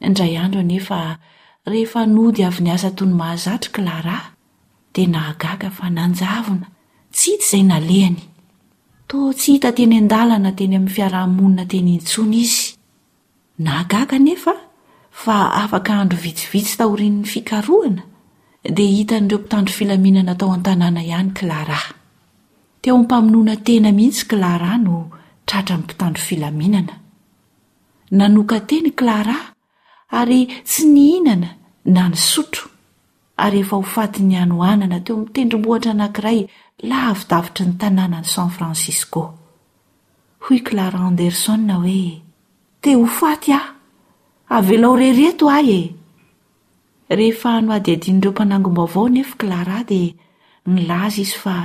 Indray andro anefa, rehefa nody avy niasa toy ny mahazatra i Clara, dia nahagaga fa nanjavona tsy hita izay nalehany. Toa tsy hita teny an-dalana teny amin'ny fiaraha-monina teny intsony izy. Nahagaga anefa fa afaka andro vitsivitsy taorian'ny fikarohana, dia hitan'ireo mpitandro filaminana tao an-tanàna ihany Clara. Teo am-pamonoana tena mihitsy Clara no tratran'ny mpitandro filaminana. Nanokan-teny Clara ary tsy nihinana na nisotro, ary efa ho fatin'ny hanoanana teo amin'ny tendrombohitra anankiray lavidavitry ny tanànan'i San Francisco. Hoy Clara Anderson hoe, Te ho faty aho! Avelao irery eto ahy e! Rehefa nohadihadian'ireo mpanangom-baovao anefa Clara dia nilaza izy fa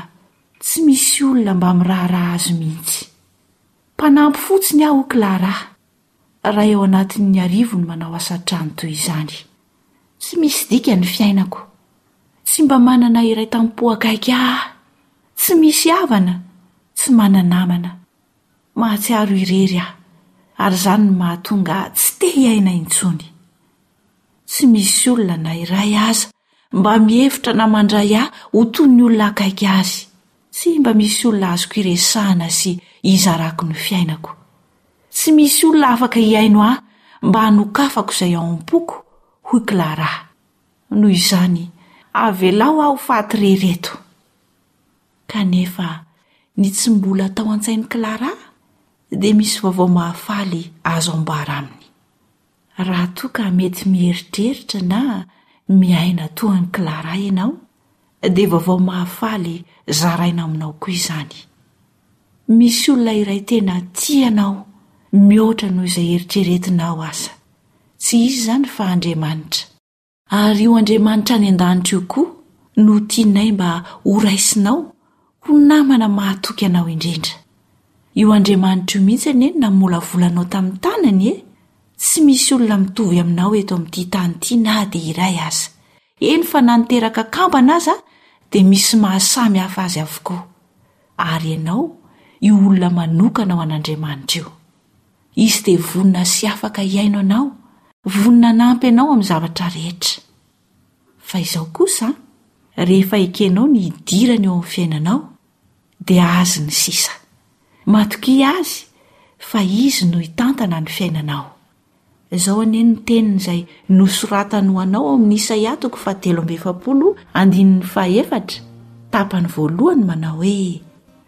tsy misy olona mba miraharaha azy mihitsy. Mpanampy fotsiny aho, Clara, raha eo anatin'ny arivo ny manao asa an-trano toy izany. Tsy misy dika ny fiainako. Tsy mba manana iray tam-po akaiky ahy. Tsy misy havana, tsy mana-namana. Mahatsiaro irery aho, ary izany no mahatonga ahy tsy te hiaina intsony. Tsy misy olona na iray aza Mba mihevitra na mandray ahy ho toy ny olona akaiky azy. Tsy mba misy olona azoko iresahana sy izarako ny fiainako. Tsy misy olona afaka hihaino ahy mba hanokafako izay ao am-poko, hoy Clara. Noho izany, avelao aho ho faty irery eto. Kanefa, ny tsy mbola tao an-tsain'i Clara dia misy vaovao mahafaly azo ambara aminy. Raha toa ka mety mieritreritra na miaina toa an'i Clara ianao, dia vaovao mahafaly zaraina aminao koa izany. Misy olona iray tena tia anao mihoatra noho izay eritreretinao aza. Tsy iza izany fa Andriamanitra. Ary io Andriamanitra any an-danitra io koa no tianay mba horaisinao ho namana mahatoky anao indrindra. Io Andriamanitra io mihitsy anie no namolavola anao tamin'ny tanany e! Tsy misy olona mitovy aminao eto amin'ity tany ity na dia iray aza. Eny fa na ny teraka kambana aza dia misy mahasamy hafa azy avokoa. Ary ianao io olona manokana ho an'Andriamanitra io. Izy dia vonona sy afaka hihaino anao, vonona hanampy anao amin'ny zavatra rehetra. Fa izao kosa an, rehefa ekenao ny hidirany eo amin'ny fiainanao, dia Azy ny sisa. Matokia Azy fa Izy no hitantana ny fiainanao. Izao anie ny teniny izay nosoratany ho anao ao amin'ny Isaia toko fahatelo amby efapolo, andininy fahaefatra, tapany voalohany manao hoe,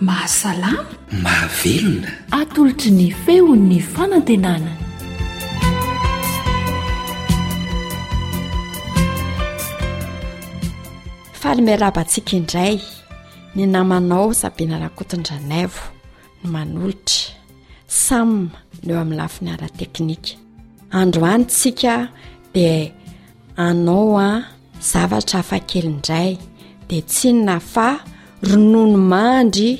Mahasalama. Mahavelona. Atolotry ny feon'ny fanantenana. Faly miaraba antsika indray ny namanao Sabina Rakotondranaivo ny manolotra samma no eo amin'ny lafiny ara-teknika. Androany tsika dia anao a zavatra afakely indray de tsinona fa ronono mandry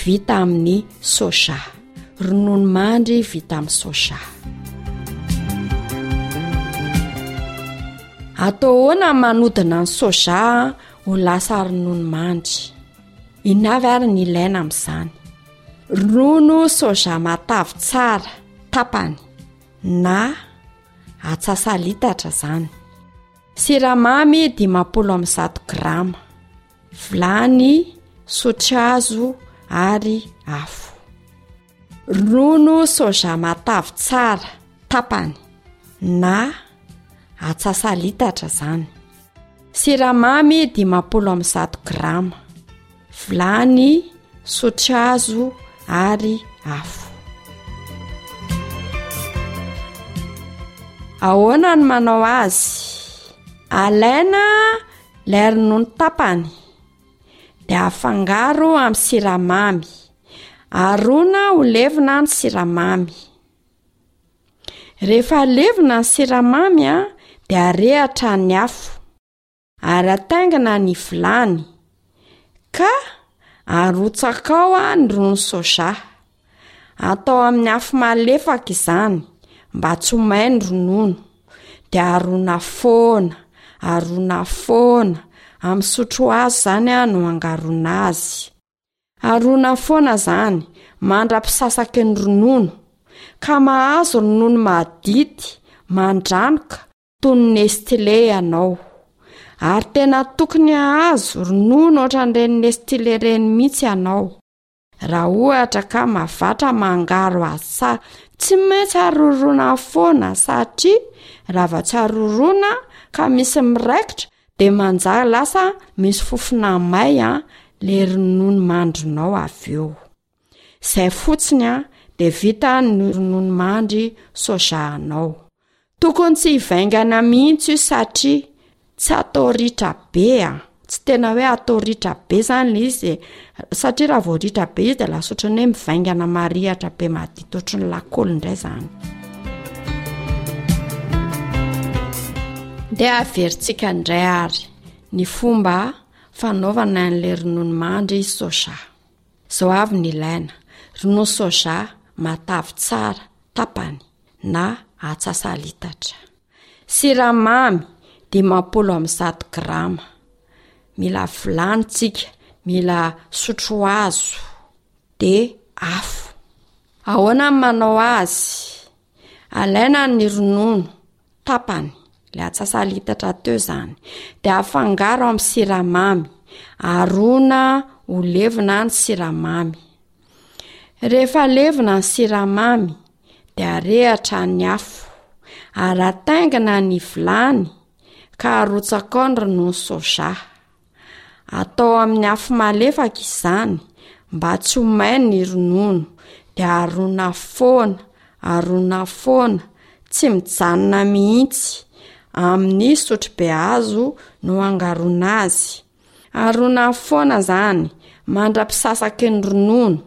vita amin'ny soja ronono mandry vita amin'ny soja atao hoana manodina ny soja ho lasa ronono mandry ino avy ary ny ilaina amin'izany ronono soja matavy tsara tapany na Atsasalitatra zany. Siramamy dimampolo amin'ny zato grama. Vilany sotrazo ary afo. Ronono soja matavy tsara tapany na atsasalitatra zany. Siramamy dimampolo amin'ny zato grama. vilany sotrazo ary afo ahoana ny manao azy alaina lay ronono tapany de afangaro amy siramamy arona ho levona ny siramamy rehefa levona ny siramamy a de arehatra ny afo ary ataingana ny vilany, ka arotsaka ao ny rony soja. Atao amin'ny afo malefaka izany mba tsy ho may ny ronono, dia arona foana, arona foana, amin'ny sotro hazo izany no angaroana azy. Arona foana izany mandra-pisasaky ny ronono, ka mahazo ronono madity, mandranoka, toy ny Nestlé ianao. Ary tena tokony hahazo ronono ohatran'ireny Nestlé ireny mihitsy ianao. Raha ohatra ka mavatra mangaro asa, tsy maintsy arorona foana satria raha vao tsy arorona ka misy miraikitra dia manjary lasa misy fofona may an, le ronono mandrinao avy eo. Zay fotsiny an de vita ny ronono mandry soja anao. Tokony tsy hivaingana mihitsy io satria tsy atao ritra be an. Tsy tena hoe atao ritra be zany le izy e. Satria raha vao ritra be izy de lasa ohatran'ny hoe mivaingana marihatra be madity ohatry ny lakolo indray zany. De averintsika indray ary ny fomba fanaovana an'le ronono mandry soja. Izao avy no ilaina, ronono soja matavy tsara tapany na atsasa litatra. Siramamy dimampolo amby zato grama. Mila vilany tsika, mila sotro hazo, de afo. Ahoana ny manao azy? Alaina ny ronono Tapany ilay atsasalitatra teo izany dia afangaro amin'ny siramamy, arona ho levona ny siramamy. Rehefa levona ny siramamy dia rehatra ny afo, arataingina ny vilany ka arotsakao ny ronono soja. Atao amin'ny afo malefaka izany mba tsy ho may ny ronono dia arona foana, arona foana, tsy mijanona mihitsy. Amin'ny sotrobe hazo no angaroana azy. Arona foana izany mandra-pisasaky ny ronono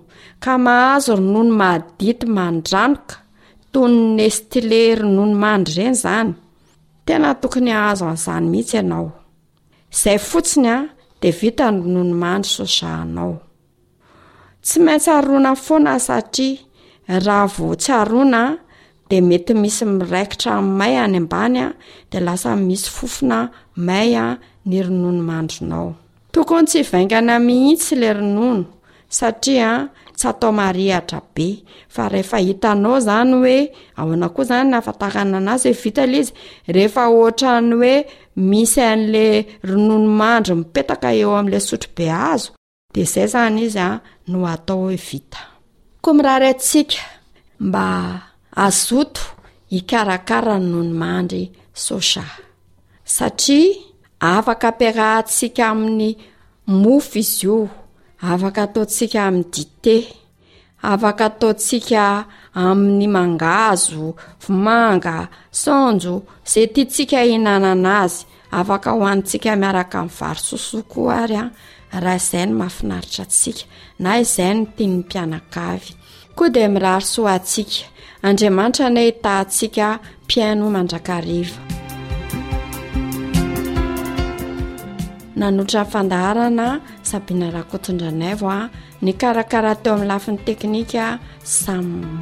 ka mahazo ronono madity mandranoka toy ny Nestlé ronono mandry ireny izany. Tena tokony hahazo an'izany mihitsy ianao. Zay fotsiny an de vita ny ronono mamy soja anao. Tsy maintsy arona foana satria raha vao tsy arona de mety misy miraikitra may any ambany an de lasa misy fofona may an ny ronono mandrinao. Tokony tsy vaingana mihitsy le ronono satria tsy atao marihatra be fa rehefa hitanao zany hoe ahoana koa zany nafatarana an'azy hoe vita le izy rehefa ohatrany hoe misy an'le ronono mandry mipetaka eo am'le sotro be azo de zay zany izy a no atao hoe vita koa mirary atsika mba azoto hikarakara ny nono mandry sosa satria Afaka ampiarahantsika amin'ny mofo izy io, afaka ataontsika amin'ny dite, afaka ataontsika amin'ny mangahazo, vomanga, saonjo, izay tiantsika hihinanana azy. Afaka hohanintsika miaraka amin'ny vary sosoa koa ary an, raha izay no mahafinaritra antsika, na izay no tian'ny mpianakavy. Koa dia mirary soa antsika. Andriamanitra anie hitahantsika mpihaino mandrakariva. Nanotra fandaharana Sabina Rakotondranaivo a. Nikarakara teo amin'ny lafiny teknika Sam.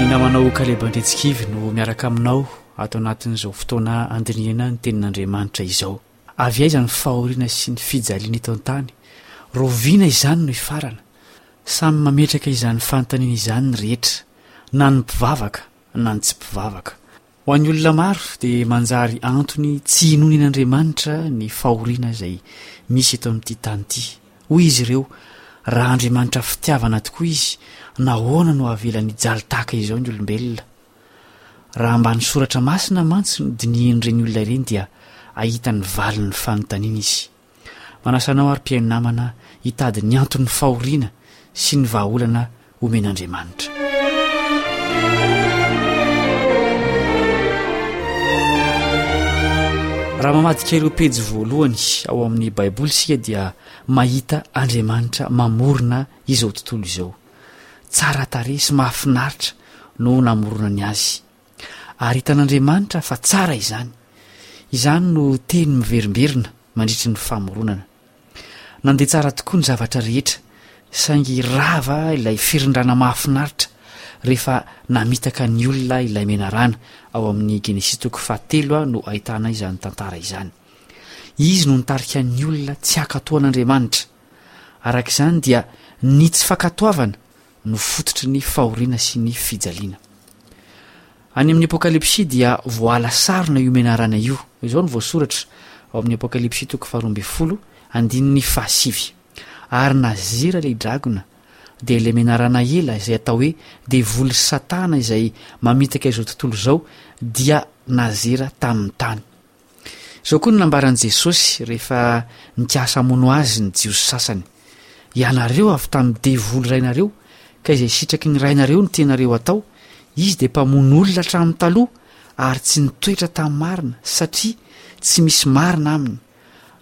ny namanao kaleba andretsikivy no miaraka aminao ato anatin'izao fotoana andiniana ny tenin'andriamanitra izao avy aiza ny fahoriana sy ny fijaliana eto an-tany roviana izany no hifarana samy mametraka izany fanontaniana izany ny rehetra na ny mpivavaka na ny tsy mpivavaka Ho an'ny olona maro dia manjary antony tsy hinoany an'Andriamanitra ny fahoriana izay misy eto amin'ity tany ity. Hoy izy ireo, Raha Andriamanitra fitiavana tokoa izy, nahoana no avelany hijaly tahaka izao ny olombelona? Raha ambany soratra masina mantsy no dinihin'ireny olona ireny dia hahita ny valin'ny fanontaniana izy. Manasa anao ary mpihaino namana hitady ny anton'ny fahoriana sy ny vahaolana omen'Andriamanitra. Raha mamadika ireo pejy voalohany ao amin'ny Baiboly isika dia mahita Andriamanitra mamorona izao tontolo izao. Tsara tarehy sy mahafinaritra no namoronany azy. Ary hitan'Andriamanitra fa tsara izany. Izany no teny miverimberina mandritry ny famoronana. Nandeha tsara tokoa ny zavatra rehetra, saingy rava ilay firindrana mahafinaritra rehefa namitaka ny olona ilay menarana, ao amin'ny Genesisy toko fahatelo no ahitana izany tantara izany. Izy no nitarika ny olona tsy hankatoa an'Andriamanitra. Araka izany dia ny tsy fankatoavana no fototry ny fahoriana sy ny fijaliana. Any amin'ny Apokalypsy dia voaala sarona io menarana io. Izao no voasoratra ao amin'ny Apokalypsy toko faharoa ambin'ny folo, andininy fahasivy, Ary nazera ilay dragona, dia ilay menarana ela izay atao hoe devoly Satana izay mamitaka izao tontolo izao dia nazera tamin'ny tany. Izao koa no nambaran'i Jesosy rehefa nikasa hamono azy ny Jiosy sasany, Ianareo avy tamin'ny devoly rainareo, ka izay sitraky ny rainareo no tianareo hatao. Izy dia mpamono olona hatramin'ny taloha ary tsy nitoetra tamin'ny marina, satria tsy misy marina aminy.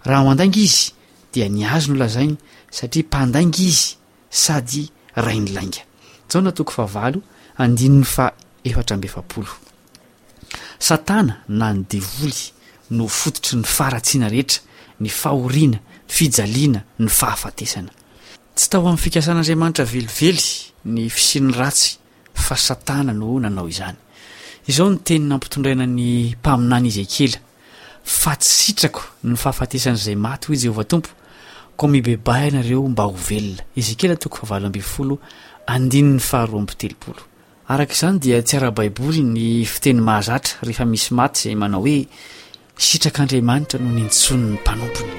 Raha mandainga izy, dia ny azy no lazainy, satria mpandainga izy sady rain'ny lainga. Jaona toko fahavalo, andininy fahaefatra amby efapolo. Satana na ny Devoly no fototry ny faharatsiana rehetra, ny fahoriana, ny fijaliana, ny fahafatesana. Tsy tao amin'ny fikasan'Andriamanitra velively ny fisian'ny ratsy fa Satana no nanao izany. Izao ny teny nampitondraina ny mpaminany Ezekiela, Fa tsy sitrako ny fahafatesan'izay maty, hoy Jehovah Tompo, koa mibebaha ianareo mba ho velona. Ezekiela toko fahavalo ambin'ny folo, andininy faharoa amby telopolo. Araka izany dia tsy ara-baiboly ny fiteny mahazatra rehefa misy maty izay manao hoe, Sitrak'Andriamanitra no nintsonin'ny mpanompony.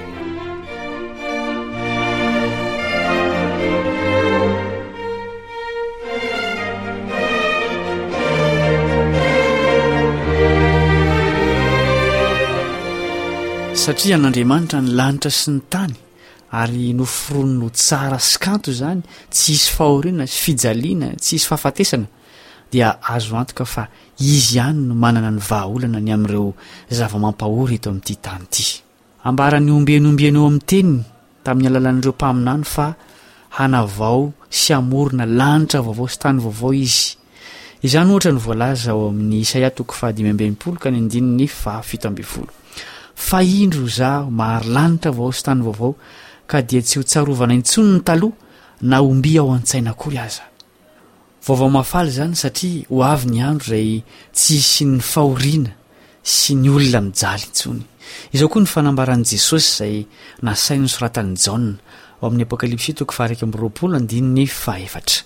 Satria an'Andriamanitra ny lanitra sy ny tany ary noforoniny ho tsara sy kanto izany, tsy hisy fahoriana, tsy fijaliana, tsy hisy fahafatesana. dia azo antoka fa izy ihany no manana ny vahaolana ny amin'ireo zava-mampahory eto amin'ity tany ity. Ambaran'ny ombieny ombieny eo amin'ny teniny tamin'ny alalan'ireo mpaminany fa hanavao sy hamorona lanitra vaovao sy tany vaovao izy. Izany ohatra no voalaza ao amin'ny Isaia toko fahadimy amby enimpolo ka ny andininy fahafito ambin'ny folo. Fa indro izaho mahary lanitra vaovao sy tany vaovao ka dia tsy ho tsarovana intsony ny taloha na ombihy ao an-tsaina akory aza. Vaovao mahafaly izany satria ho avy ny andro izay tsy hisian'ny fahoriana sy ny olona mijaly intsony. Izao koa ny fanambaran'i Jesosy izay nasainy nosoratan'i Jaona ao amin'ny Apokalypsy toko faha-iraika amby roapolo andininy faha-efatra,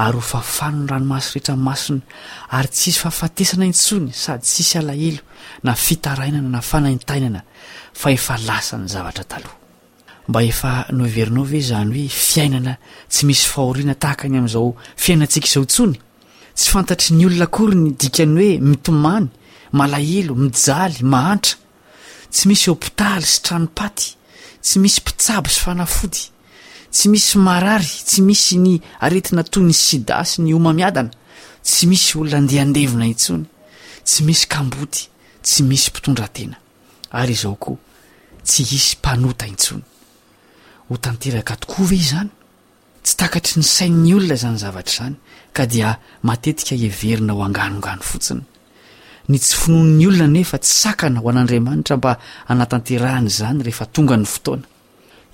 Ary ho fafano ny ranomaso rehetra masina, ary tsy hisy fahafatesana intsony sady tsy hisy alahelo na fitarainana na fanaintainana, fa efa lasa ny zavatra taloha. Mba efa noheverinao ve izany hoe fiainana tsy misy fahoriana tahaka ny amin'izao fiainantsika izao intsony? Tsy fantatry ny olona akory ny dikan'ny hoe mitomany, malahelo, mijaly, mahantra. Tsy misy hopitaly sy tranom-paty, tsy misy mpitsabo sy fanafody, tsy misy marary, tsy misy ny aretina toy ny sida sy ny homamiadana, tsy misy olona andian-devona intsony, tsy misy kamboty, tsy misy mpitondratena. ary izao koa tsy hisy mpanota intsony. Ho tanteraka tokoa ve izany? Tsy takatry ny sain'ny olona izany zavatra izany ka dia matetika heverina ho anganongano fotsiny. Ny tsy finoan'ny olona anefa tsy sakana ho an'Andriamanitra mba hanatanterahany izany rehefa tonga ny fotoana.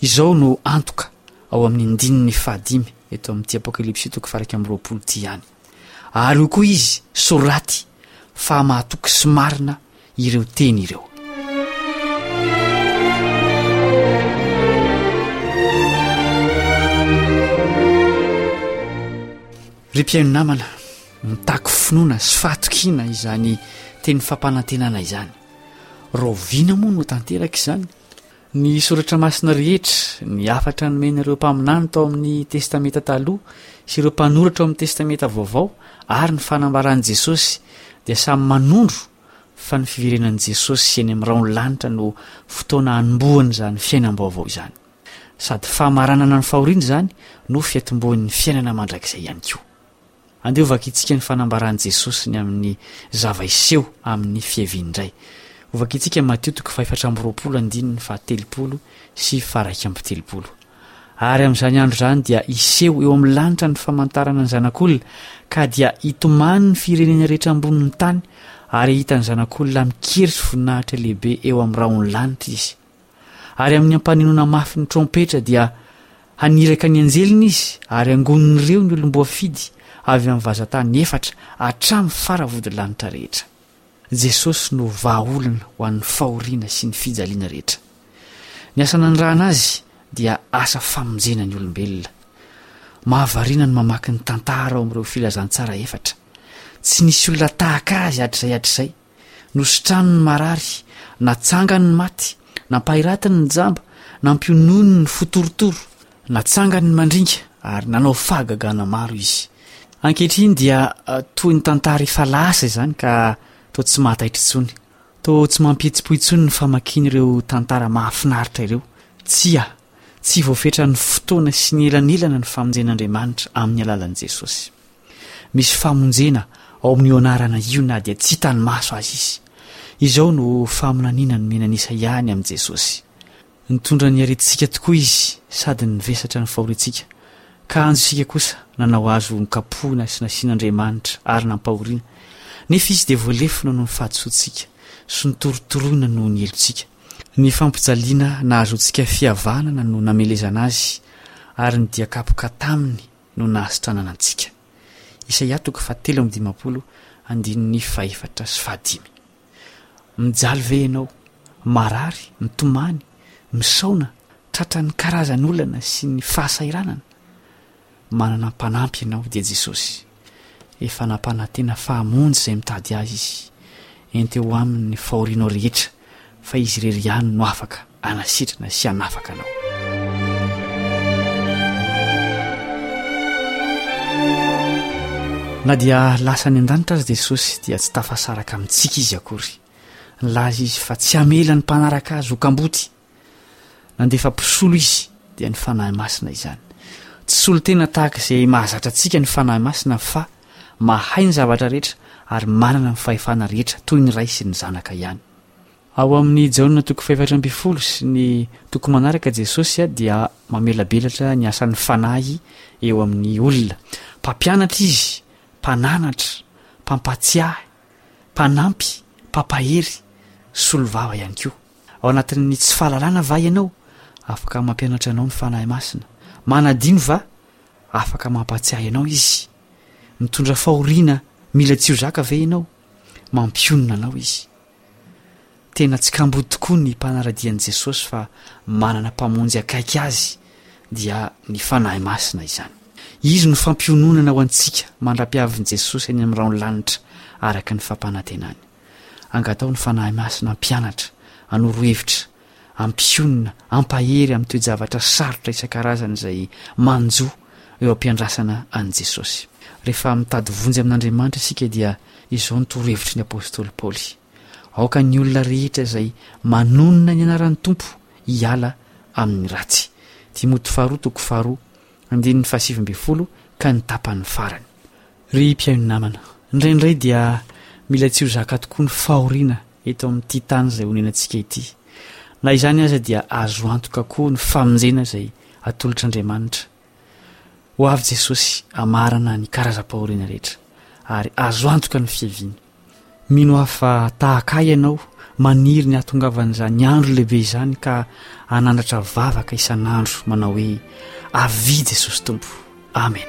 Izao no antoka ao amin'ny andininy fahadimy eto amin'ity Apokalypsy toko faha-iraika amby roapolo ity ihany. Ary hoy koa izy, Soraty, fa mahatoky sy marina ireo teny ireo. Ry mpihaino namana, mitaky finoana sy fahatokiana izany teny fampanantenana izany. Rahoviana moa no tanteraka izany? Ny Soratra Masina rehetra, ny hafatra nomen'ireo mpaminany tao amin'ny Testamenta Taloha sy ireo mpanoratra ao amin'ny Testamenta Vaovao, ary ny fanambaran'i Jesosy, dia samy manondro fa ny fiverenan'i Jesosy eny amin'ny rahon'ny lanitra no fotoana hanombohan'izany fiainam-baovao izany. Sady famaranana ny fahoriana izany no fiatombohan'ny fiainana mandrakizay ihany koa. Andeha hovakintsika ny fanambaran'i Jesosy ny amin'ny zava-hiseho amin'ny fiaviany indray. Hovakintsika Matio toko fahefatra amby roapolo andininy fahatelopolo sy faharaika amby telopolo. Ary amin'izany andro izany dia hiseho eo amin'ny lanitra ny famantarana ny Zanak'olona, ka dia hitomany ny firenena rehetra ambonin'ny tany, ary hitan'ny Zanak'olona mikery sy voninahitra lehibe eo amin'ny rahon'ny lanitra izy. Ary amin'ny ampanenoana mafy ny trompetra dia haniraka ny anjeliny izy ary hangonin'ireo ny olom-boafidy avy amin'ny vazan-tany efatra hatramin'ny fara vodilanitra rehetra. Jesosy no vahaolana ho an'ny fahoriana sy ny fijaliana rehetra. Ny asa nanirahana azy dia asa famonjena ny olombelona. Mahavariana ny mamaky ny tantara ao amin'ireo filazantsara efatra. Tsy nisy olona tahaka azy hatrizay hatrizay. Nositrany ny marary, natsangany ny maty, nampahiratiny ny jamba, nampionony ny fo torotoro. Natsangany ny mandringa ary nanao fahagagana maro izy. Ankehitriny dia toy ny tantara efa lasa izany ka toa tsy mahataitra intsony. Toa tsy mampihetsi-po intsony ny famakiana ireo tantara mahafinaritra ireo. Tsia, tsy voafetran'ny fotoana sy ny elanelana ny famonjen'Andriamanitra amin'ny alalan'i Jesosy. Misy famonjena ao amin'io anarana io na dia tsy hitan'ny maso aza izy. Izao no faminaniana nomena an'i Isaia ny amin'i Jesosy, Nitondra ny aretintsika tokoa izy sady nivesatra ny fahoriantsika. Kanjo isika kosa nanao azy ho nokapohina sy nasian'Andriamanitra ary nampahoriana, nefa izy dia voalefona noho ny fahadisoantsika sy notorotoroina noho ny helotsika. Ny fampijaliana nahazoantsika fihavanana no namelezana azy ary ny dia kapoka taminy no nahasitranana antsika. Isaia toko fahatelo amby dimampolo andininy fahefatra sy fahadimy. Mijaly ve ianao? Marary, mitomany, misaona, tratran'ny karazan'olana sy ny fahasahiranana? Manana mpanampy ianao, dia Jesosy. Efa nampanantena fa hamonjy izay mitady Azy Izy. Ento eo Aminy ny fahorianao rehetra, fa Izy irery ihany no afaka hanasitrana sy hanafaka anao. Na dia lasa any an-danitra azy Jesosy dia tsy tafasaraka amintsika Izy akory. Nilaza Izy fa tsy hamela ny mpanaraka Azy ho kamboty. Nandefa mpisolo izy, dia ny Fanahy Masina izany. Tsy solontena tahaka izay mahazatra antsika ny Fanahy Masina fa mahay ny zavatra rehetra ary manana ny fahefana rehetra toy ny Ray sy ny Zanaka ihany. Ao amin'ny Jaona toko fahefatra ambin'ny folo sy ny toko manaraka Jesosy dia mamelabelatra ny asan'ny Fanahy eo amin'ny olona. Mpampianatra Izy, mpananatra, mpampatsiahy, mpanampy, mpampahery, solovava ihany koa. Ao anatin'ny tsy fahalalana va ianao? Afaka mampianatra anao ny Fanahy Masina. Manadino va? Afaka mampahatsiahy anao Izy. Mitondra fahoriana mila tsy ho zaka ve ianao? Mampionona anao Izy. Tena tsy kambo tokoa ny mpanaradia an'i Jesosy fa manana Mpamonjy akaiky azy, dia ny Fanahy Masina izany. Izy no fampiononana ho antsika mandra-piavin'i Jesosy any amin'ny rahon'ny lanitra araka ny fampanantenany. Angataho ny Fanahy Masina hampianatra, hanoro hevitra, hampionona, hampahery amin'ny toe-javatra sarotra isan-karazany izay manjo eo am-piandrasana an'i Jesosy. Rehefa mitady vonjy amin'Andriamanitra isika dia izao no torohevitry ny apostoly Paoly, Aoka ny olona rehetra izay manonona ny anaran'ny Tompo hiala amin'ny ratsy. Timoty faharoa toko faharoa, andininy fahasivy ambin'ny folo ka ny tapany farany. Ry mpihaino namana, indraindray dia mila tsy ho zaka tokoa ny fahoriana eto amin'ity tany izay onenantsika ity. Na izany aza dia azo antoka koa ny famonjena izay atolotr'Andriamanitra. Ho avy Jesosy hamarana ny karazam-pahoriana rehetra ary azo antoka ny fiaviany. Mino aho fa tahaka ahy ianao maniry ny hahatongavan'izany andro lehibe izany ka hanandratra vavaka isan'andro manao hoe avia Jesosy Tompo. Amen.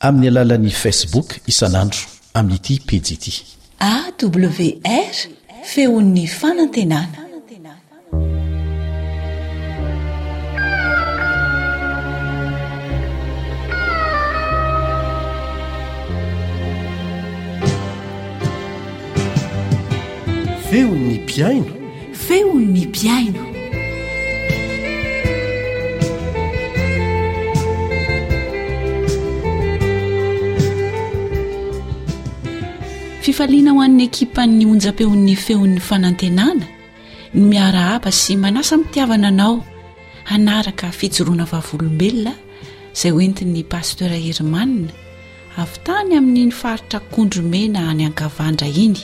Amin'ny alalan'ny Facebook isan'andro amin'ity pejy ity. AWR, Feon'ny Fanantenana. Feon'ny mpihaino. Feon'ny mpihaino. Fifaliana ho an'ny ekipan'ny onjam-peon'ny feon'ny fanantenana ny miarahaba sy manasa mitiavana anao hanaraka fijoroana vavolombelona izay hoentin'ny pasteur Herman avy tany amin'iny faritra Kondromena any Ankavandra iny.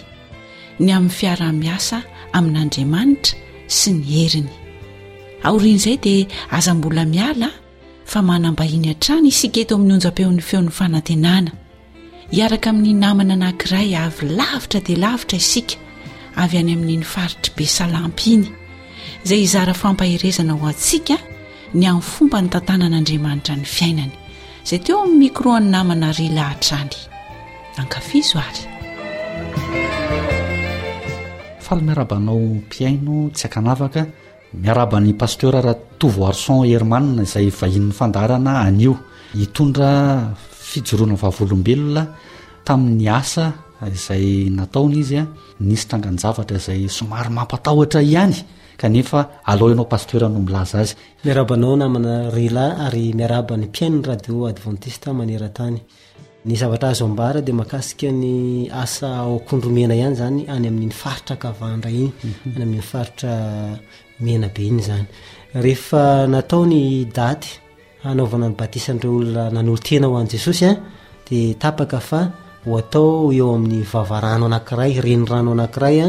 ny amin'ny fiaraha-miasa amin'Andriamanitra sy ny heriny. Aorian'izay dia aza mbola miala fa manam-bahiny hatrany isika eto amin'ny onjam-peon'ny feon'ny fanantenana. Hiaraka amin'ny namana anankiray avy lavitra dia lavitra isika avy any amin'iny faritry be salampy iny izay hizara fampaherezana ho antsika ny amin'ny fomba ny tantanan'Andriamanitra ny fiainany izay teo amin'ny mikroan'ny namana ry lahatrany. Ankafizo ary. Faly miarahaba anao mpihaino tsy ankanavaka. Miarahaba an'i Pasteur Ratovoarison Herman izay vahinin'ny fandaharana anio. Hitondra fijoroana vavolombelona tamin'ny asa izay nataony izy a. Nisy trangan-javatra izay somary mampatahotra ihany kanefa alao ianao Pasteur no milaza azy. Miarahaba anao namana Rila ary miarahaba ny mpihaino ny radio Adventiste maneran-tany. Ny zavatra azo ambara dia makasika ny asa ao Kondromena ihany izany any amin'iny faritra Kavandra iny, mhm. any amin'ny faritra Mena be iny izany. Rehefa natao ny daty hanaovana ny batisan'ireo olona nanolo-tena ho an'i Jesosy a, dia tapaka fa ho atao eo amin'ny vavarano anankiray, renirano anankiray a,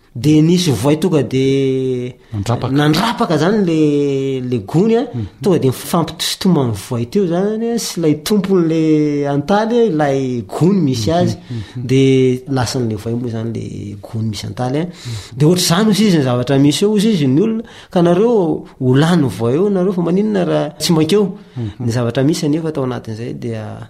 dia nisy voay tonga dia nandrapaka zany le le gony a hmm. tonga dia mifampitositomany voay teo zany sy ilay tompon'la antaly ilay gony misy hmm, azy hmm, dia lasan'la voay moa zany le gony misy antaly a dia ohatra izany ozy izy ny zavatra misy eo ozy izy ny olona ka nareo olany voay eo nareo fa maninona raha tsy mankeo ny zavatra misy anefa atao anatin'izay dia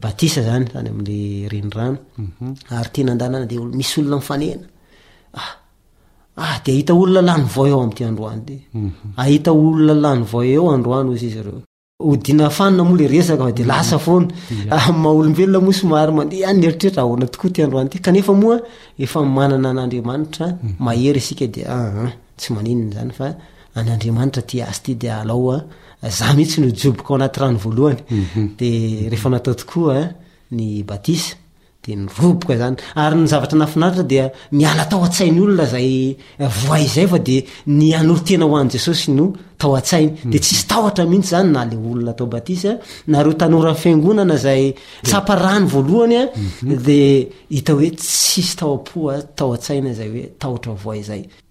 batisa zany tany amle renirano mhm. ary ty nandalana de misy olona mifanena ah, ah de ahita olona lany vao eo amty androany ty mhm. ahita olona lany vao eo androany ozy izy reo odina fanina moa le resaka fa de mhm. lasa foana ah, maha olombelona moa somary mandeha any eritreritra ahoana tokoa ty androany ty kanefa moa efa manana an'andriamanitra mahery isika de aa ah, tsy maninona zany fa any andriamanitra ty azy ty de alao a za mihitsy no joboka ao anaty rano voalohany mhm. de rehefa natao tokoa ny batisa de nyroboka zany ary ny zavatra nafinaritra dia miala tao a-tsainy olona zay voay izay fa de ny anoro tena ho any jesosy no tao a-tsainy mhm. de tsisy tahotra mihitsy zany na le olona atao batisa nareo tanora ny fiangonana zay tsapa rano voalohany a mhm. de hita hoe tsisy tao am-poa tao a-tsaina zay hoe tahotra voay zay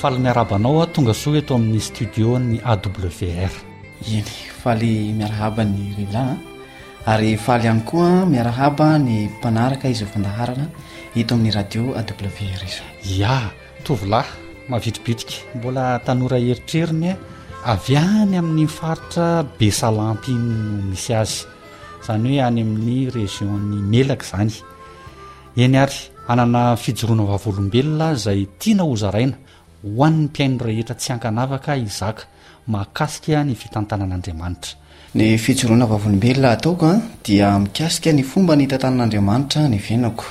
Faly miarahaba anao aho, tonga soa eto amin'ny studio ny AWR. Eny, faly miarahaba ny Rila an. Ary faly ihany koa miarahaba ny mpanaraka izao fandaharana eto amin'ny radio AWR izao. Ya, tovolahy mavitribitrika, mbola tanora eritreriny eh, avy any amin'ny faritra Besalampy iny no misy azy. Izany hoe any amin'ny région-n'i Melaka izany. Eny ary, hanana fijoroana vavolombelona izay tiana hozaraina ho an'ny mpihaino rehetra tsy ankanavaka i Zaka mahakasika ny fitantanan'Andriamanitra. Ny fijoroana vavolombelona ataoko dia mikasika ny fomba nitantanan'Andriamanitra ny fiainako.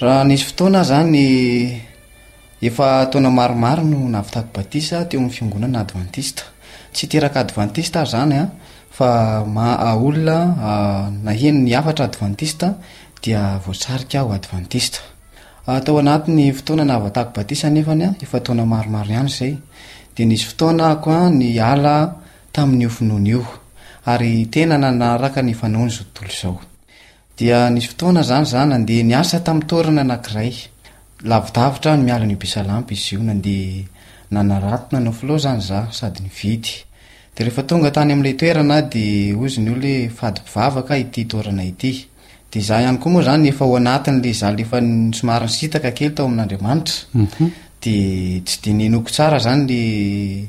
Raha nisy fotoana aho izany Efa taona maromaro no nahavitako batisa teo amin'ny fiangonana advantista. Tsy teraka advantista aho izany an, fa maha olona naheno ny hafatra advantista dia voasarika ho advantista. Tao anatin'ny fotoana nahavatako batisa anefa, efa taona maromaro ihany izay, dia nisy fotoana ahako niala tamin'io finoana io, ary tena nanaraka ny fanaon'izao tontolo izao. Dia nisy fotoana izany izaho nandeha niasa tamin'ny toerana anankiray. Lavidavitra aho no miala an'io Besalampy izy io. Nandeha nanaratona an'io filoha izany izaho sady nividy. Dia rehefa tonga tany amin'ilay toerana aho dia hoy izy ny olona hoe fady mpivavaka ity toerana ity. Dia izaho ihany koa moa izany efa ao anatin'ilay izaho efa somary nisintaka kely tao amin'Andriamanitra. Dia tsy dia nenoko tsara izany ilay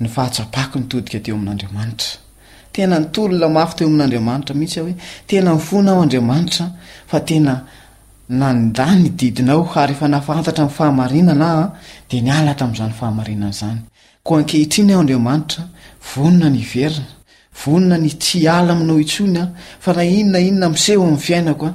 Ny fahatsapako nitodika teo amin'Andriamanitra. Tena nitolona mafy teo amin'Andriamanitra mihitsy aho hoe tena mifona aho Andriamanitra fa tena nandà ny didinao ary efa nafantatra ny fahamarinana aho dia niala tamin'izany fahamarinana izany. Koa ankehitriny aho Andriamanitra vonona ny hiverina, vonona ny tsy hiala aminao intsony aho fa na inona inona miseho amin'ny fiainako aho.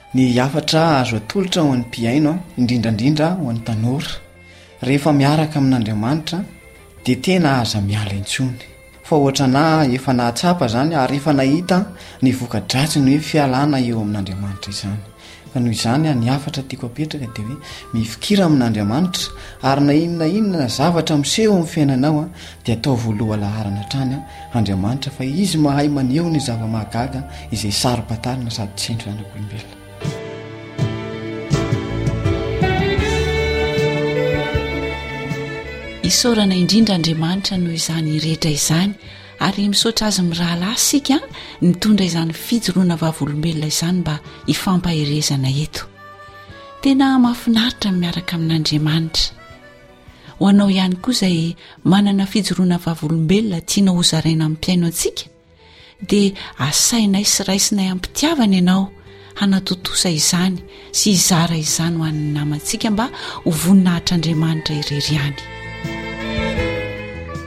Ny hafatra azo atolotra ho an'ny mpihaino, indrindra indrindra ho an'ny tanora, rehefa miaraka amin'Andriamanitra dia tena aza miala intsony, fa ohatranà efa nahatsapa izany ary efa nahita ny voka-dratsin'ny hoe fialana eo amin'Andriamanitra izany. Ka noho izany, ny hafatra tiako apetraka dia hoe mifikira amin'Andriamanitra ary na inona inona zavatra miseho amin'ny fiainanao Dia ataovy ho lohalaharana hatrany Andriamanitra fa Izy mahay maneho ny zava-mahagaga izay saro-patalina sady tsy henon'ny anak'olombelona. Isaorana indrindra Andriamanitra noho izany rehetra izany ary misaotra azy mirahalahy isika nitondra izany fijoroana vavolombelona izany mba hifampaherezana eto. Tena mahafinaritra miaraka amin'Andriamanitra. Ho anao ihany koa izay manana fijoroana vavolombelona tianao hozaraina amin'ny mpiaino antsika dia asainay sy raisinay ampitiavana ianao hanatontosa izany sy hizara izany ho an'ny namantsika mba ho voninahitr'Andriamanitra irery ihany.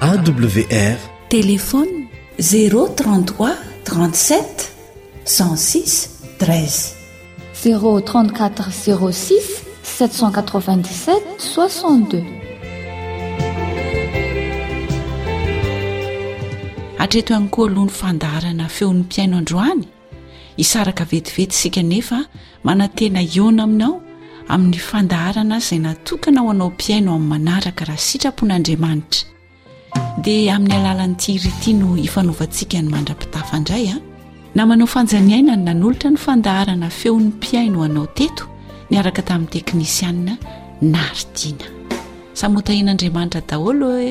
AWR Téléphone 033 37 106 13 Zéro trente quatre zéro six sept cent quatre vingt dix sept soixante deux. Hatreto ihany koa aloha ny fandaharana feon'ny mpiaino androany isaraka vetivety isika nefa manantena hiona aminao amin'ny fandaharana izay natokana ho anao mpiaino amin'ny manaraka raha sitrapon'Andriamanitra. dia amin'ny alalan'ity hira ity no hifanaovantsika ny mandra-pitafa indray a namanao fanjaniaina ny nanolotra ny fandaharana feon'ny mpiaino anao teto niaraka tamin'ny teknisianina naritiana samotahin'andriamanitra daholo e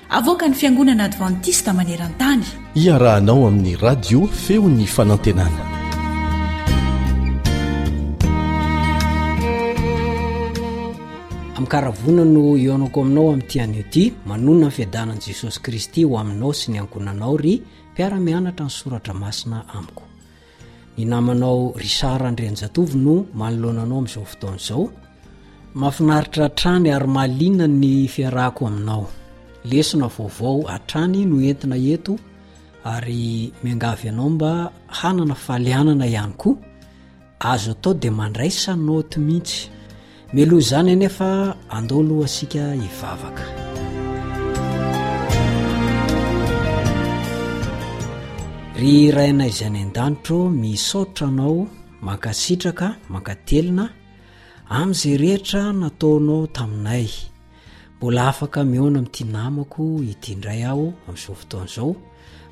Avoakan'ny Fiangonana Advantista maneran-tany. Iarahanao amin'ny Radio Feon'ny Fanantenana. Amkaravona no ihaonako aminao amin'ity anio ity, manonona ny fiadanan'i Jesosy Kristy ho aminao sy ny ankonanao ry mpiara-mianatra ny soratra masina amiko. Ny namanao Richard Andrianjatovo no manoloana anao amin'izao fotoana izao. Mahafinaritra hatrany ary mahaliana ny fiarahako aminao. Lesona vaovao hatrany no entina eto ary miangavy anao mba hanana falianana ihany koa. Azo atao dia mandraisanao to mintsy. Mialoha izany anefa, andao aloha isika hivavaka. Ry Rainay izay any an-danitro, misaotra Anao, mankasitraka, mankatelina amin'izay rehetra nataonao taminay. Mbola afaka mihaona amin'ity namako ity indray aho amin'izao fotoana izao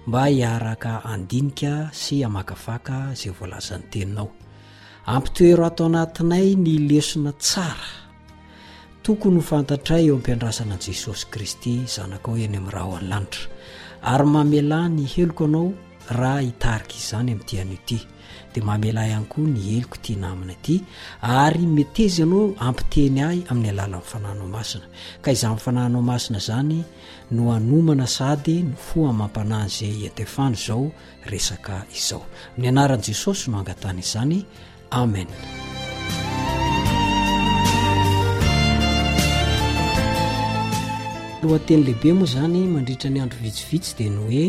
mba hiaraka handinika sy hamakafaka izay voalazan'ny teninao. Ampitoero ato anatinay ny lesona tsara tokony ho fantatray eo am-piandrasana an'i Jesosy Kristy, Zanakao eny amin'ny Ra ao an-lanitra. Ary mamelà ny heloko anao raha hitarika izany amin'ity anio ity. Dia mamelà ihany koa ny heloko ity namana ity, ary meteza ianao hampiteny ahy amin'ny alalan'ny Fanahinao Masina. Ka izany Fanahinao Masina izany no hanomana sady no fo amam-panahy izay iantefano izao, resaka izao ny anaran'i jesosy no angatana izany amen lohateny lehibe moa zany mandritra ny andro vitsivitsy dia ny hoe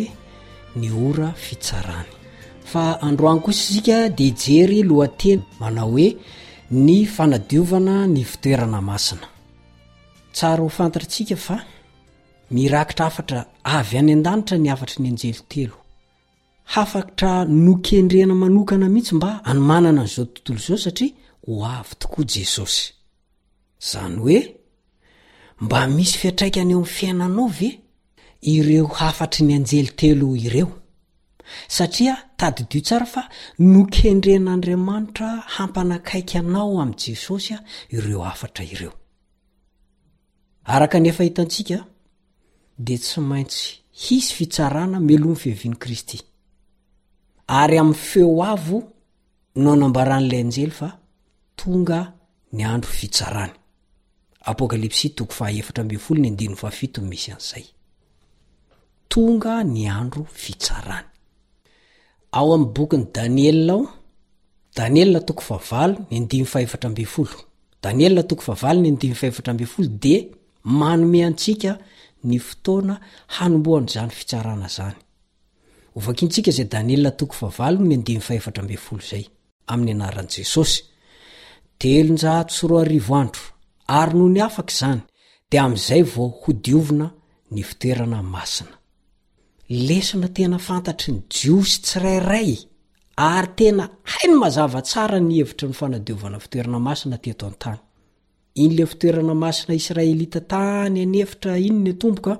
ny ora fitsarany fa androany kosa isika dia jery lohateny manao hoe ny fanadiovana ny fitoerana masina tsara ho fantatritsika fa Mirakitra hafatra avy any an-danitra ny hafatry ny anjely telo. Hafatra nokendrena manokana mihitsy mba hanomanana an'izao tontolo izao satria ho avy tokoa Jesosy. Izany hoe, mba misy fiantraikany eo amin'ny fiainanao ve ireo hafatry ny anjely telo ireo? Satria tadidio tsara fa nokendren'Andriamanitra hampanakaiky anao amin'i Jesosy ireo hafatra ireo. Araka ny efa hitantsika dia tsy maintsy hisy fitsarana meloha ny fiavian'i Kristy. Ary amin'ny feo avo no anambaran'ilay anjely fa tonga ny andro fitsarany. Apokalypsy toko fahaefatra ambin'ny folo ny andininy fahafito no misy an'izay. Tonga ny andro fitsarany. Ao amin'ny bokin'i Daniela ao, Daniela toko fahavalo ny andininy fahefatra ambin'ny folo. Daniela toko fahavalo ny andininy fahefatra ambin'ny folo dia manome antsika ny fotoana hanombohan'izany fitsarana izany. Hovakintsika izay Daniela toko fahavalo ny andininy fahefatra ambin'ny folo izay. Amin'ny anaran'i Jesosy. Telonjato sy roa arivo andro. Ary nony afaka izany, dia amin'izay vao hodiovina ny fitoerana masina. Lesona tena fantatry ny Jiosy tsirairay ary tena hainy mazava tsara ny hevitry ny fanadiovana fitoerana masina teto an-tany. Iny ilay fitoerana masina Israelita tany an'efitra iny ny atomboka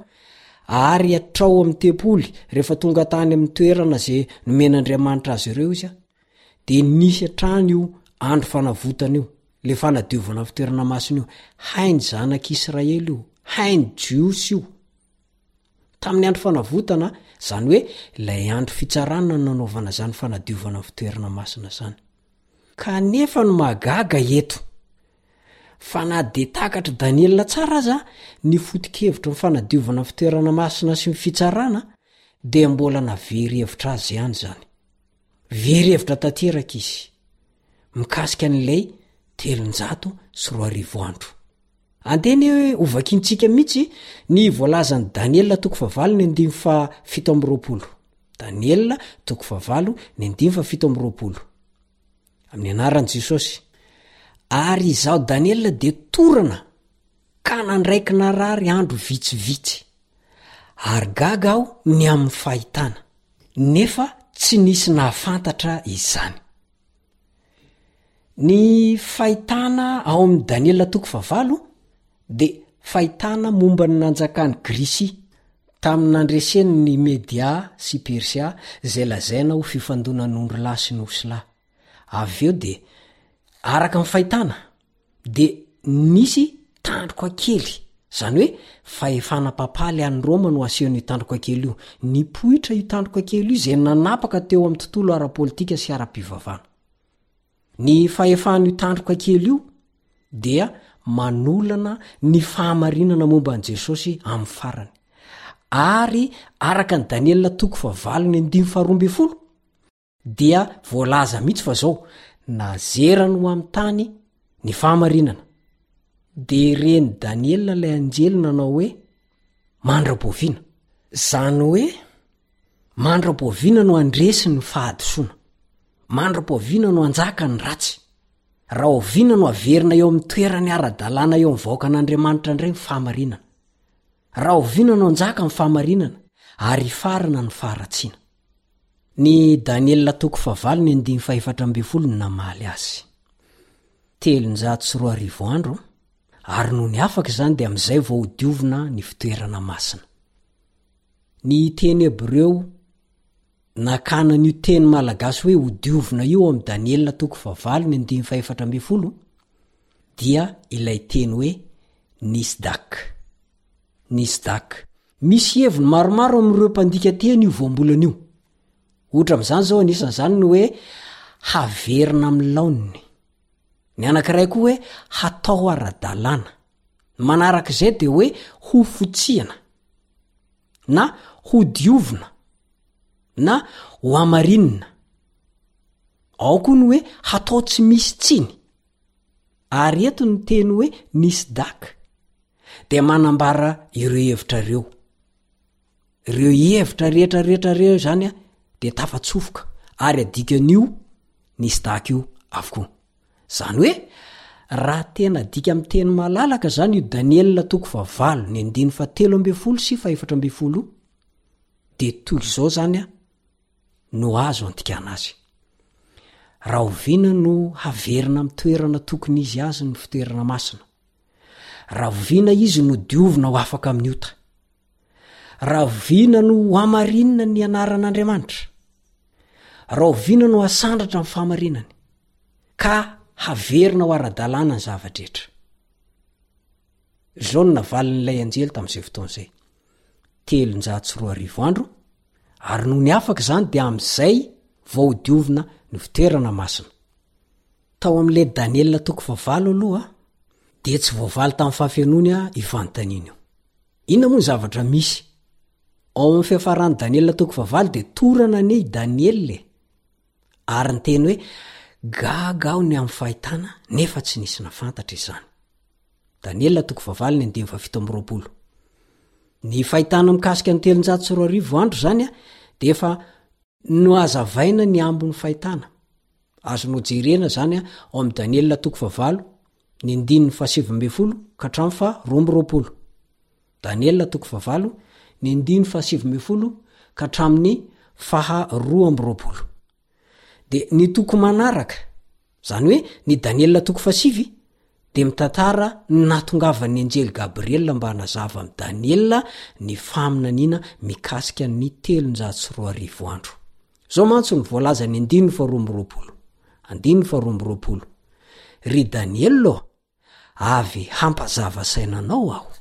ary hatrao amin'ny tempoly rehefa tonga tany amin'ny toerana izay nomen'Andriamanitra azy ireo izy dia nisy hatrany io andro fanavotana io, ilay fanadiovana fitoerana masina io. Hain'ny zanak'Israely io, hain'ny Jiosy io. Tamin'ny andro fanavotana, izany hoe ilay andro fitsarana nanaovana izany fanadiovana ny fitoerana masina izany. Kanefa ny mahagaga eto, fa na dia takatr'i Daniela tsara aza ny foto-kevitry ny fanadiovana ny fitoerana masina sy ny fitsarana, dia mbola navery hevitra azy ihany izany. Very hevitra tanteraka izy, mikasika an'ilay telonjato sy roa arivo andro. Andeha anie ho vakiantsika mihitsy ny voalazan'i Daniela toko fahavalo ny andininy fahafito amby roapolo. Daniela toko fahavalo ny andininy fahafito amby roapolo. Amin'ny anaran'i Jesosy. Ary izaho Daniela dia torana ka nandray kinarary andro vitsivitsy. Ary gaga aho ny amin'ny fahitana, nefa tsy nisy nahafantatra izany. Ny fahitana ao amin'ny Daniela toko fahavalo dia fahitana momba ny nanjakan'i Grisia, tamin'ny nandreseny ny Media sy Persia izay lazaina ho fifandonan'ondrilahy sy nosy lahy. Avy eo dia, araka ny fahitana, dia nisy tandroka kely, izany hoe fahefana papaly any Roma no asehon'io tandroka kely io. Nipoitra io tandroka kely io izay nanapaka teo amin'ny tontolo ara-politika sy ara-pivavana. Ny fahefan'io tandroka kely io dia manolana ny fahamarinana momba an'i Jesosy amin'ny farany. Ary araka an'i Daniela toko fahavalon'ny andininy faharoa ambin'ny folo, dia voalaza mihitsy fa zao nazerany ho ami'ny tany ny fahamarinana de reny daniela ilay anjely nanao hoe mandraboviana zany hoe mandraboviana no andresy ny fahadisoana mandraboviana no anjaka ny ratsy raha oviana no averina eo amin'ny toerany ara-dalàna eo ami'ny vahoaka an'andriamanitra indray ny fahamarinana raha oviana no anjaka ny fahamarinana ary ifarana ny faharatsiana Ny Daniela toko fahavalo ny andininy fahefatra ambin'ny folo no namaly azy. Telonjato sy roa arivo andro, ary nony afaka izany dia amin'izay vao ho diovina ny fitoerana masina. Ny teny hebreo nakana an'io teny malagasy hoe ho diovina io ao amin'ny Daniela toko fahavalo ny andininy fahefatra ambin'ny folo dia ilay teny hoe nisdak. Nisdak. Misy heviny maromaro amin'ireo mpandika teny io voambolana io. Ohatra amin'izany izao anisan'izany ny hoe haverina amin'ny laoniny. Ny anankiray koa hoe hatao ara-dalàna. Ny manaraka izay dia hoe hofotsihana na hodiovina na hohamarinina. Ao koa ny hoe hatao tsy misy tsiny. Ary eto ny teny hoe nisy dak dia manambara ireo hevitra ireo. Ireo hevitra rehetra rehetra ireo izany dia tafatsofoka ary adikan'io nisy dak io avokoa. Izany hoe raha tena adika amin'ny teny malalaka izany io Daniela toko fahavalo ny andininy fahatelo ambin'ny folo sy fahefatra ambin'ny folo io dia toy izao izany an, no azo antikana azy. Rahoviana no haverina amin'ny toerana tokony izy azy ny fitoerana masina? Rahoviana izy no diovina ho afaka amin'ny ota? Rahoviana no hohamarinina ny anaran'Andriamanitra? Rahoviana no hasandratra amin'ny fahamarinany? Ka haverina ho ara-dalàna ny zava-drehetra. Izao no navalin'ilay anjely tamin'izay fotoana izay. telonjato sy roa arivo andro, ary nony afaka izany dia amin'izay vao hodiovina ny fitoerana masina. Tao amin'ilay Daniela toko fahavalo aloha dia tsy voavaly tamin'ny fahafenoany io fanontaniana io. Inona moa ny zavatra misy? Ao amin'ny fiafaran'i Daniela toko fahavalo dia torana anie i Daniela e! Ary niteny hoe, Gaga aho ny amin'ny fahitana, nefa tsy nisy nafantatra izany. Daniela toko fahavalo ny andininy fahafito amby roapolo. Ny fahitana mikasika ny telonjato sy roa arivo andro izany dia efa nohazavaina ny ambin'ny fahitana. Azo nojerena izany ao amin'ny Daniela toko fahavalo ny ndininy fahasivy ambin'ny folo ka hatramin'ny faha roa amby roapolo. Daniela toko fahavalo, ny ndininy fahasivy ambin'ny folo ka hatramin'ny faha roa amby roapolo. Dia ny toko manaraka, izany hoe ny Daniela toko fahasivy, dia mitantara ny nahatongavan'ny anjely Gabriela mba hanazava amin'i Daniela ny faminaniana mikasika ny telonjato sy roa arivo andro. Izao mantsy no voalazan'ny andininy faharoa amby roapolo, andininy faharoa amby roapolo, Ry Daniela ô, avy hampazava saina anao aho.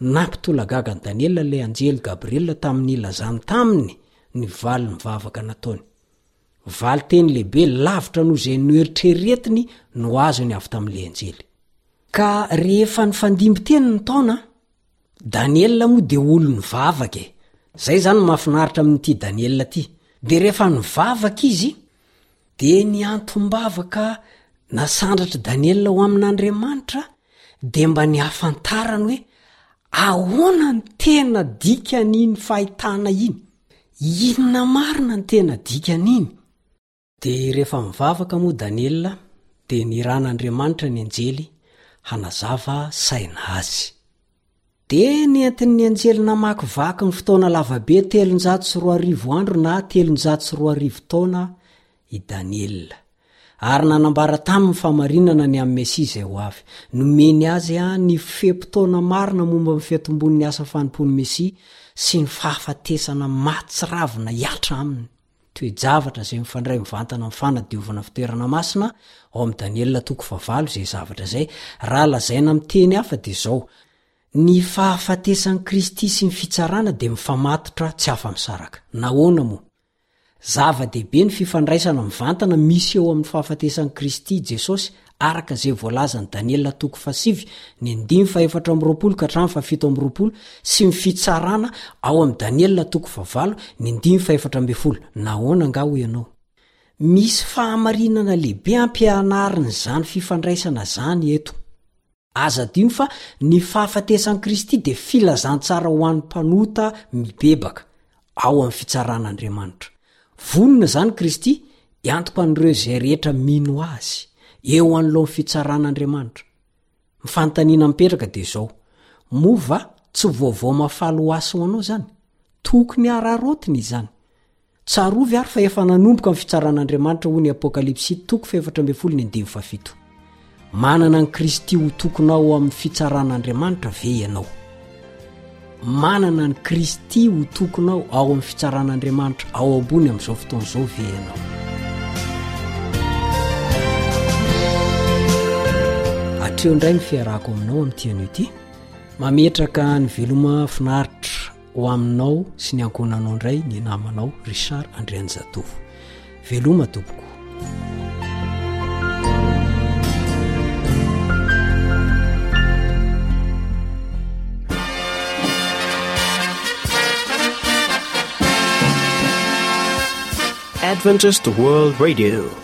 Nampitolagaga an'i Daniela ilay anjely Gabriela tamin'ny nilazany taminy ny valin'ny vavaka nataony. Valin-teny lehibe lavitra noho izay noeritreretiny no azony avy tamin'ilay anjely. Ka rehefa nifandimby teny ny taona, Daniela moa de olo nivavaka e! Zay zany mahafinaritra amin'ity Daniela ty! De rehefa nivavaka izy de ny antom-bavaka nasandratr'i Daniela ho amin'Andriamanitra de mba ny hahafantarany hoe ahoana ny tena dikan'iny fahitana iny. Inona marina ny tena dikan'iny? Dia rehefa nivavaka moa Daniela dia nirahan'Andriamanitra ny anjely hanazava saina azy. Dia nentin'ny anjely namakivaky ny fotoana lavabe telonjato sy roa arivo andro na telonjato sy roa arivo taona i Daniela, ary nanambara taminy ny fahamarinana ny amin'ny Mesia izay ho avy. Nomeny azy ny fe-potoana marina momba ny fiatombon'ny asa fanompoan'ny Mesia sy ny fahafatesana mahatsiravina hiatra aminy. toe-javatra izay mifandray mivantana amin'ny fanadiovana fitoerana masina, ao amin'i Daniela toko fahavalo izay zavatra izay. Raha lazaina amin'ny teny hafa dia izao, Ny fahafatesan'i Kristy sy ny fitsarana dia mifamatotra tsy afa-misaraka. Nahoana moa? Zava-dehibe ny fifandraisana mivantana misy eo amin'ny fahafatesan'i Kristy, Jesosy, araka izay voalazan'i Daniela toko fahasivy ny andimy fahefatra amby roapolo ka hatramin'ny fahafito amby roapolo sy ny fitsarana ao amin'i Daniela toko fahavalo ny andimy fahefatra ambin'ny folo. Nahoana angaha hoy ianao? Misy fahamarinana lehibe ampianarin'izany fifandraisana izany eto. Aza adino fa ny fahafatesan'i Kristy dia filazantsara ho an'ny mpanota mibebaka, ao amin'ny fitsaran'Andriamanitra. Vonona izany Kristy hiantoka an'ireo izay rehetra mino Azy, eo anoloan'ny fitsaran'Andriamanitra. Ny fanontaniana mipetraka dia izao, Moa va tsy vaovao mahafaly ho ahy sy ho anao izany? Tokony hararaotina izany. Tsarovy ary fa efa nanomboka ny fitsaran'Andriamanitra hoy ny Apokalypsy toko fahefatra ambin'ny folo ny andininy fahafito. Manana an'i Kristy ho tokonao ao amin'ny fitsaran'Andriamanitra ve ianao? Manana an'i Kristy ho tokonao ao amin'ny fitsaran'Andriamanitra ao ambony amin'izao fotoana izao ve ianao? Atreo indray ny fiarahako aminao amin'ity anio ity. Mametraka ny veloma finaritra. Ho aminao sy ny ankohonanao indray ny namanao Richard Andrianjatovo. Veloma tompoko. Adventist World Radio